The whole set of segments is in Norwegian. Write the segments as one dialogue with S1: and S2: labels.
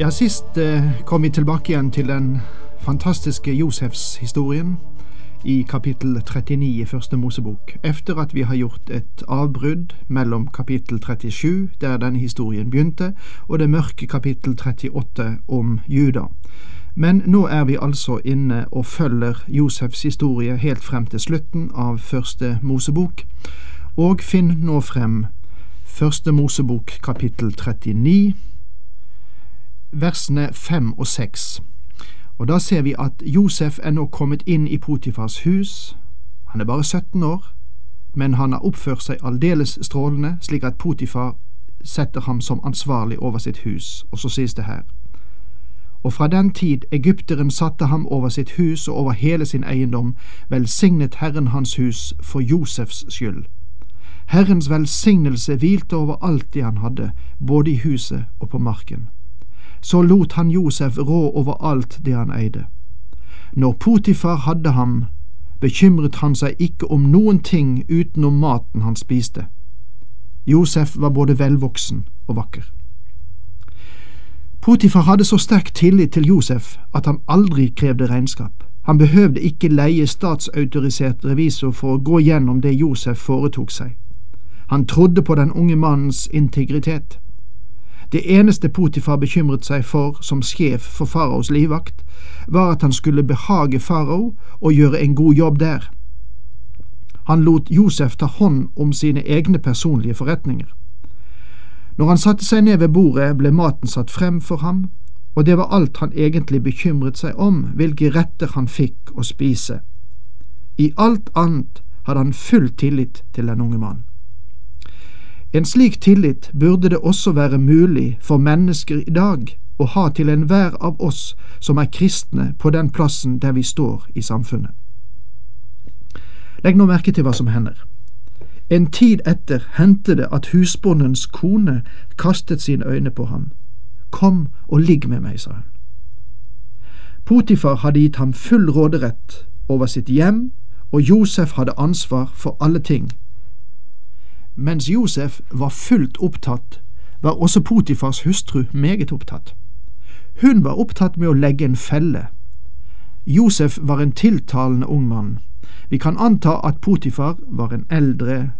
S1: Ja, Sist eh, kom vi tilbake igjen til den fantastiske Josefs-historien i kapittel 39 i Første Mosebok, efter at vi har gjort et avbrudd mellom kapittel 37, der denne historien begynte, og det mørke kapittel 38 om Juda. Men nå er vi altså inne og følger Josefs historie helt frem til slutten av Første Mosebok, og finn nå frem Første Mosebok kapittel 39 versene fem og seks. Og da ser vi at Josef er nå kommet inn i Potifars hus. Han er bare 17 år, men han har oppført seg aldeles strålende, slik at Potifar setter ham som ansvarlig over sitt hus. Og så sies det her. Og fra den tid egypteren satte ham over sitt hus og over hele sin eiendom, velsignet Herren hans hus for Josefs skyld. Herrens velsignelse hvilte over alt det han hadde, både i huset og på marken så lot han Josef rå over alt det han eide. Når Potifar hadde ham, bekymret han seg ikke om noen ting utenom maten han spiste. Josef var både velvoksen og vakker. Potifar hadde så sterk tillit til Josef at han aldri krevde regnskap. Han behøvde ikke leie statsautorisert revisor for å gå gjennom det Josef foretok seg. Han trodde på den unge mannens integritet. Det eneste Potifar bekymret seg for som sjef for faraos livvakt, var at han skulle behage farao og gjøre en god jobb der. Han lot Josef ta hånd om sine egne personlige forretninger. Når han satte seg ned ved bordet, ble maten satt frem for ham, og det var alt han egentlig bekymret seg om, hvilke retter han fikk å spise. I alt annet hadde han full tillit til den unge mannen. En slik tillit burde det også være mulig for mennesker i dag å ha til enhver av oss som er kristne på den plassen der vi står i samfunnet. Legg nå merke til hva som hender. En tid etter hendte det at husbondens kone kastet sine øyne på ham. Kom og ligg med meg, sa hun. Potifar hadde gitt ham full råderett over sitt hjem, og Josef hadde ansvar for alle ting mens Josef var fullt opptatt, var også Potifars hustru meget opptatt. Hun var opptatt med å legge en felle. Josef var en tiltalende ung mann. Vi kan anta at Potifar var en eldre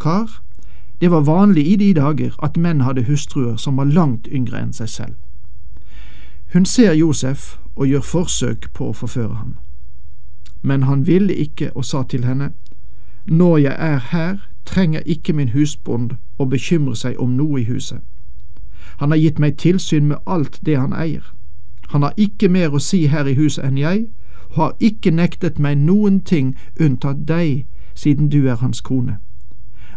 S1: kar. Det var vanlig i de dager at menn hadde hustruer som var langt yngre enn seg selv. Hun ser Josef og gjør forsøk på å forføre ham. Men han ville ikke og sa til henne, Når jeg er her, trenger ikke min husbond å bekymre seg om noe i huset. Han har gitt meg tilsyn med alt det han eier. Han har ikke mer å si her i huset enn jeg, og har ikke nektet meg noen ting unntatt deg, siden du er hans kone.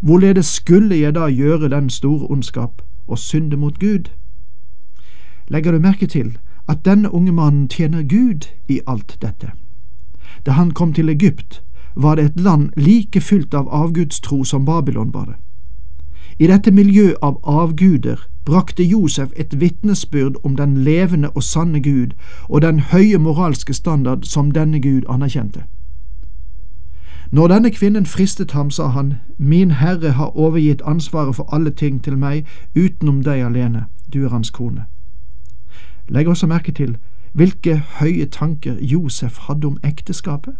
S1: Hvorledes skulle jeg da gjøre den store ondskap og synde mot Gud? Legger du merke til at denne unge mannen tjener Gud i alt dette? Da han kom til Egypt, var det et land like fylt av avgudstro som Babylon var det. I dette miljø av avguder brakte Josef et vitnesbyrd om den levende og sanne Gud og den høye moralske standard som denne Gud anerkjente. Når denne kvinnen fristet ham, sa han, Min Herre har overgitt ansvaret for alle ting til meg utenom deg alene, du er hans kone. Legg også merke til hvilke høye tanker Josef hadde om ekteskapet.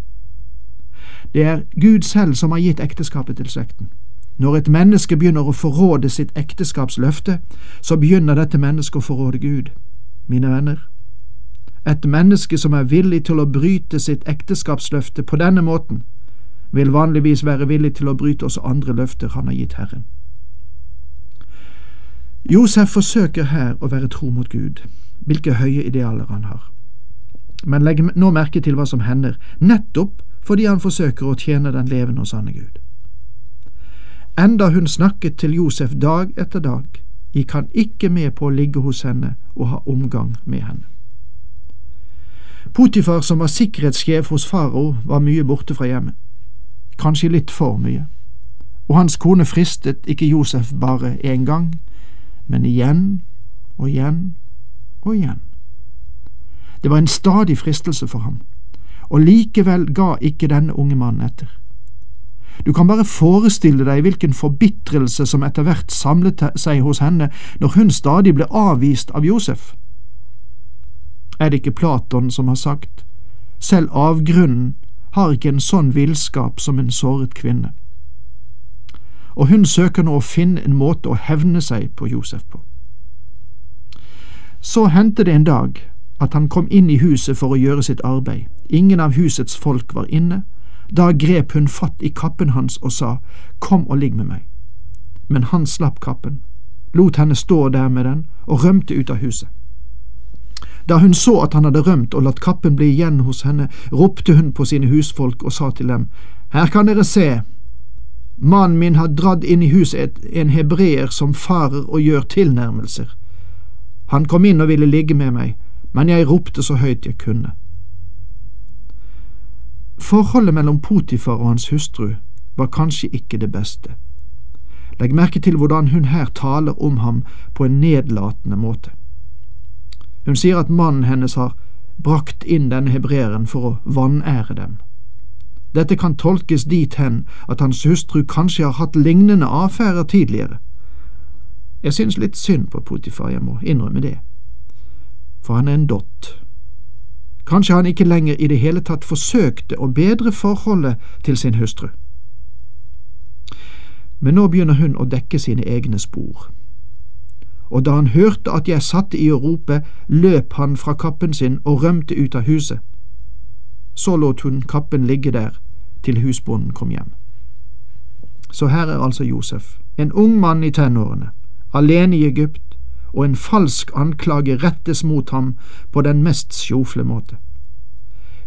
S1: Det er Gud selv som har gitt ekteskapet til slekten. Når et menneske begynner å forråde sitt ekteskapsløfte, så begynner dette mennesket å forråde Gud. Mine venner, et menneske som er villig til å bryte sitt ekteskapsløfte på denne måten, vil vanligvis være villig til å bryte også andre løfter han har gitt Herren. Josef forsøker her å være tro mot Gud, hvilke høye idealer han har. Men legg nå merke til hva som hender nettopp fordi han forsøker å tjene den levende og sanne Gud. Enda hun snakket til Josef dag etter dag, gikk han ikke med på å ligge hos henne og ha omgang med henne. Potifar, som var sikkerhetssjef hos farao, var mye borte fra hjemmet. Kanskje litt for mye. Og hans kone fristet ikke Josef bare én gang, men igjen og igjen og igjen. Det var en stadig fristelse for ham, og likevel ga ikke denne unge mannen etter. Du kan bare forestille deg hvilken forbitrelse som etter hvert samlet seg hos henne når hun stadig ble avvist av Josef. Er det ikke Platon som har sagt, selv avgrunnen har ikke en sånn villskap som en såret kvinne. Og hun søker nå å finne en måte å hevne seg på Josef på. Så hendte det en dag at han kom inn i huset for å gjøre sitt arbeid. Ingen av husets folk var inne. Da grep hun fatt i kappen hans og sa, Kom og ligg med meg. Men han slapp kappen, lot henne stå der med den og rømte ut av huset. Da hun så at han hadde rømt og latt kappen bli igjen hos henne, ropte hun på sine husfolk og sa til dem, Her kan dere se, mannen min har dratt inn i huset en hebreer som farer og gjør tilnærmelser. Han kom inn og ville ligge med meg, men jeg ropte så høyt jeg kunne. Forholdet mellom Potifar og hans hustru var kanskje ikke det beste. Legg merke til hvordan hun her taler om ham på en nedlatende måte. Hun sier at mannen hennes har brakt inn denne hebreeren for å vanære dem. Dette kan tolkes dit hen at hans hustru kanskje har hatt lignende avfærer tidligere. Jeg synes litt synd på Potifar, jeg må innrømme det, for han er en dott. Kanskje han ikke lenger i det hele tatt forsøkte å bedre forholdet til sin hustru. Men nå begynner hun å dekke sine egne spor og da han hørte at jeg satte i å rope, løp han fra kappen sin og rømte ut av huset. Så lot hun kappen ligge der til husbonden kom hjem. Så her er altså Josef, en ung mann i tenårene, alene i Egypt, og en falsk anklage rettes mot ham på den mest sjofle måte.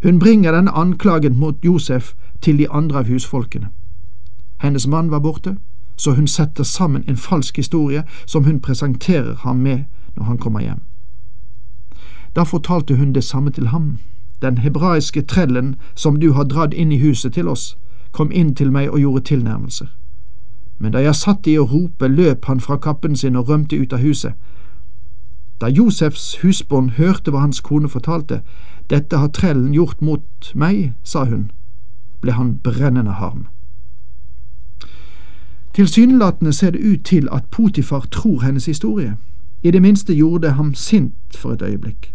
S1: Hun bringer denne anklagen mot Josef til de andre av husfolkene. Hennes mann var borte, så hun setter sammen en falsk historie som hun presenterer ham med når han kommer hjem. Da fortalte hun det samme til ham. Den hebraiske trellen som du har dratt inn i huset til oss, kom inn til meg og gjorde tilnærmelser. Men da jeg satt i å rope, løp han fra kappen sin og rømte ut av huset. Da Josefs husbånd hørte hva hans kone fortalte, dette har trellen gjort mot meg, sa hun, ble han brennende harm. Tilsynelatende ser det ut til at Potifar tror hennes historie. I det minste gjorde det ham sint for et øyeblikk.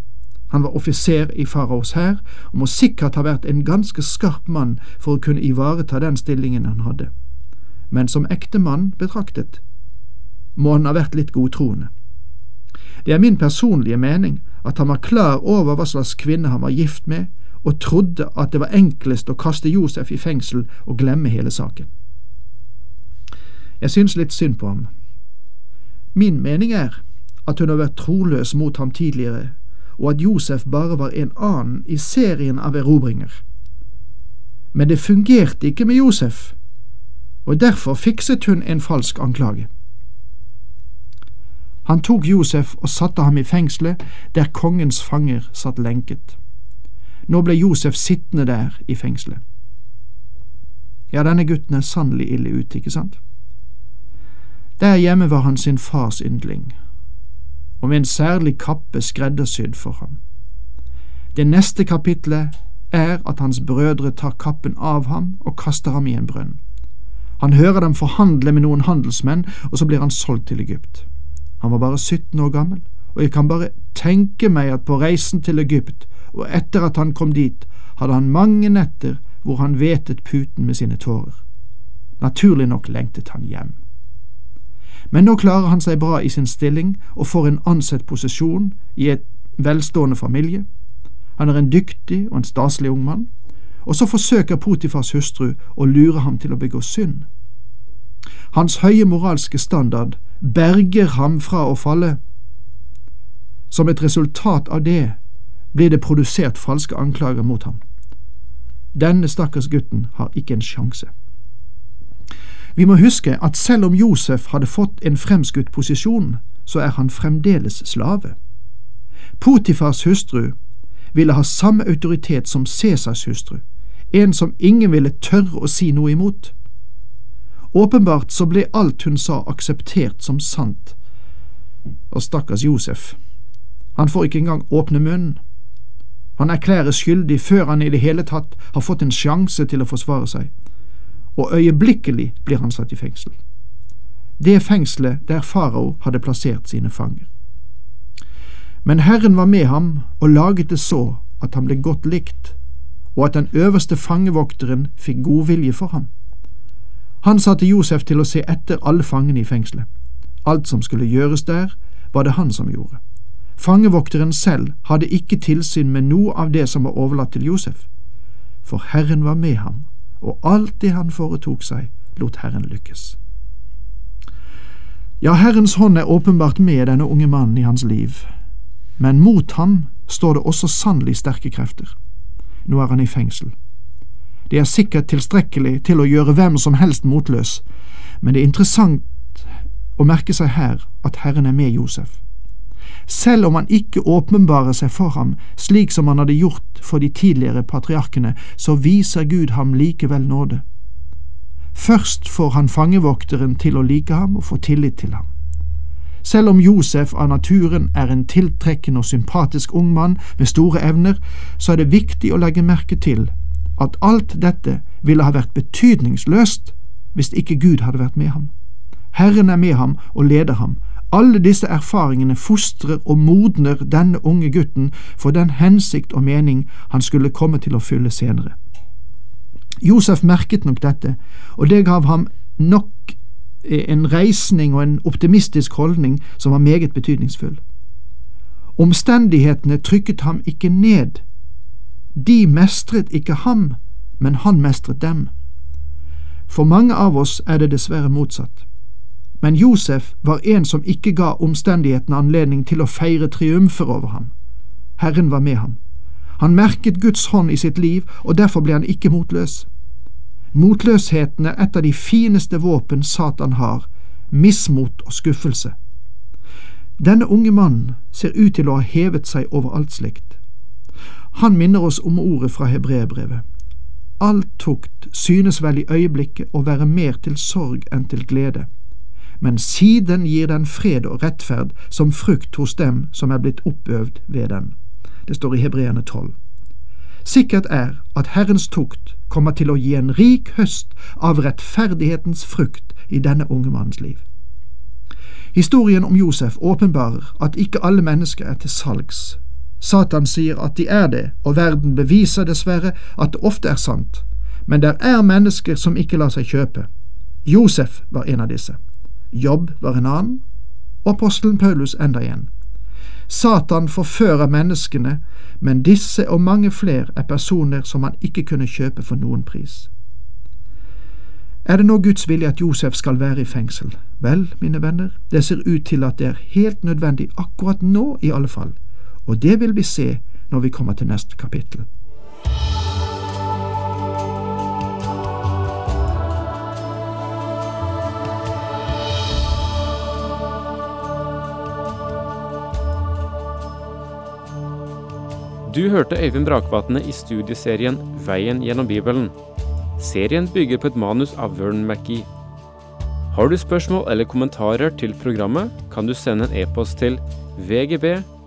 S1: Han var offiser i faraos hær og må sikkert ha vært en ganske skarp mann for å kunne ivareta den stillingen han hadde. Men som ektemann betraktet må han ha vært litt godtroende. Det er min personlige mening at han var klar over hva slags kvinne han var gift med, og trodde at det var enklest å kaste Josef i fengsel og glemme hele saken. Jeg syns litt synd på ham. Min mening er at hun har vært troløs mot ham tidligere, og at Josef bare var en annen i serien av erobringer. Men det fungerte ikke med Josef, og derfor fikset hun en falsk anklage. Han tok Josef og satte ham i fengselet, der kongens fanger satt lenket. Nå ble Josef sittende der i fengselet. Ja, denne gutten er sannelig ille ute, ikke sant? Der hjemme var han sin fars yndling, og med en særlig kappe skreddersydd for ham. Det neste kapitlet er at hans brødre tar kappen av ham og kaster ham i en brønn. Han hører dem forhandle med noen handelsmenn, og så blir han solgt til Egypt. Han var bare 17 år gammel, og jeg kan bare tenke meg at på reisen til Egypt, og etter at han kom dit, hadde han mange netter hvor han hvetet puten med sine tårer. Naturlig nok lengtet han hjem. Men nå klarer han seg bra i sin stilling og får en ansett posisjon i et velstående familie. Han er en dyktig og en staselig ung mann. Og så forsøker Potifars hustru å lure ham til å begå synd. Hans høye moralske standard berger ham fra å falle. Som et resultat av det blir det produsert falske anklager mot ham. Denne stakkars gutten har ikke en sjanse. Vi må huske at selv om Josef hadde fått en fremskutt posisjon, så er han fremdeles slave. Potifars hustru ville ha samme autoritet som Cæsars hustru, en som ingen ville tørre å si noe imot. Åpenbart så ble alt hun sa akseptert som sant, og stakkars Josef, han får ikke engang åpne munnen. Han erklæres skyldig før han i det hele tatt har fått en sjanse til å forsvare seg, og øyeblikkelig blir han satt i fengsel. Det fengselet der farao hadde plassert sine fanger. Men Herren var med ham og laget det så at han ble godt likt, og at den øverste fangevokteren fikk god vilje for ham. Han satte Josef til å se etter alle fangene i fengselet. Alt som skulle gjøres der, var det han som gjorde. Fangevokteren selv hadde ikke tilsyn med noe av det som var overlatt til Josef, for Herren var med ham, og alt det han foretok seg, lot Herren lykkes. Ja, Herrens hånd er åpenbart med denne unge mannen i hans liv, men mot ham står det også sannelig sterke krefter. Nå er han i fengsel. Det er sikkert tilstrekkelig til å gjøre hvem som helst motløs, men det er interessant å merke seg her at Herren er med Josef. Selv om han ikke åpenbarer seg for ham slik som han hadde gjort for de tidligere patriarkene, så viser Gud ham likevel nåde. Først får han fangevokteren til å like ham og få tillit til ham. Selv om Josef av naturen er en tiltrekkende og sympatisk ung mann med store evner, så er det viktig å legge merke til at alt dette ville ha vært betydningsløst hvis ikke Gud hadde vært med ham. Herren er med ham og leder ham. Alle disse erfaringene fostrer og modner denne unge gutten for den hensikt og mening han skulle komme til å fylle senere. Josef merket nok dette, og det gav ham nok en reisning og en optimistisk holdning som var meget betydningsfull. Omstendighetene trykket ham ikke ned. De mestret ikke ham, men han mestret dem. For mange av oss er det dessverre motsatt. Men Josef var en som ikke ga omstendighetene anledning til å feire triumfer over ham. Herren var med ham. Han merket Guds hånd i sitt liv, og derfor ble han ikke motløs. Motløsheten er et av de fineste våpen Satan har, mismot og skuffelse. Denne unge mannen ser ut til å ha hevet seg over alt slikt. Han minner oss om ordet fra hebreerbrevet. All tukt synes vel i øyeblikket å være mer til sorg enn til glede, men siden gir den fred og rettferd som frukt hos dem som er blitt oppøvd ved den. Det står i Hebreerne tolv. Sikkert er at Herrens tukt kommer til å gi en rik høst av rettferdighetens frukt i denne unge mannens liv. Historien om Josef åpenbarer at ikke alle mennesker er til salgs. Satan sier at de er det, og verden beviser dessverre at det ofte er sant, men der er mennesker som ikke lar seg kjøpe. Josef var en av disse. Jobb var en annen, og apostelen Paulus enda igjen. Satan forfører menneskene, men disse og mange flere er personer som han ikke kunne kjøpe for noen pris. Er det nå Guds vilje at Josef skal være i fengsel? Vel, mine venner, det ser ut til at det er helt nødvendig akkurat nå i alle fall, og det vil vi se når vi kommer til neste kapittel.
S2: Du hørte Øyvind Brakvatne i studieserien Veien gjennom Bibelen. Serien bygger på et manus av Vern McGee. Har du spørsmål eller kommentarer til programmet, kan du sende en e-post til vgb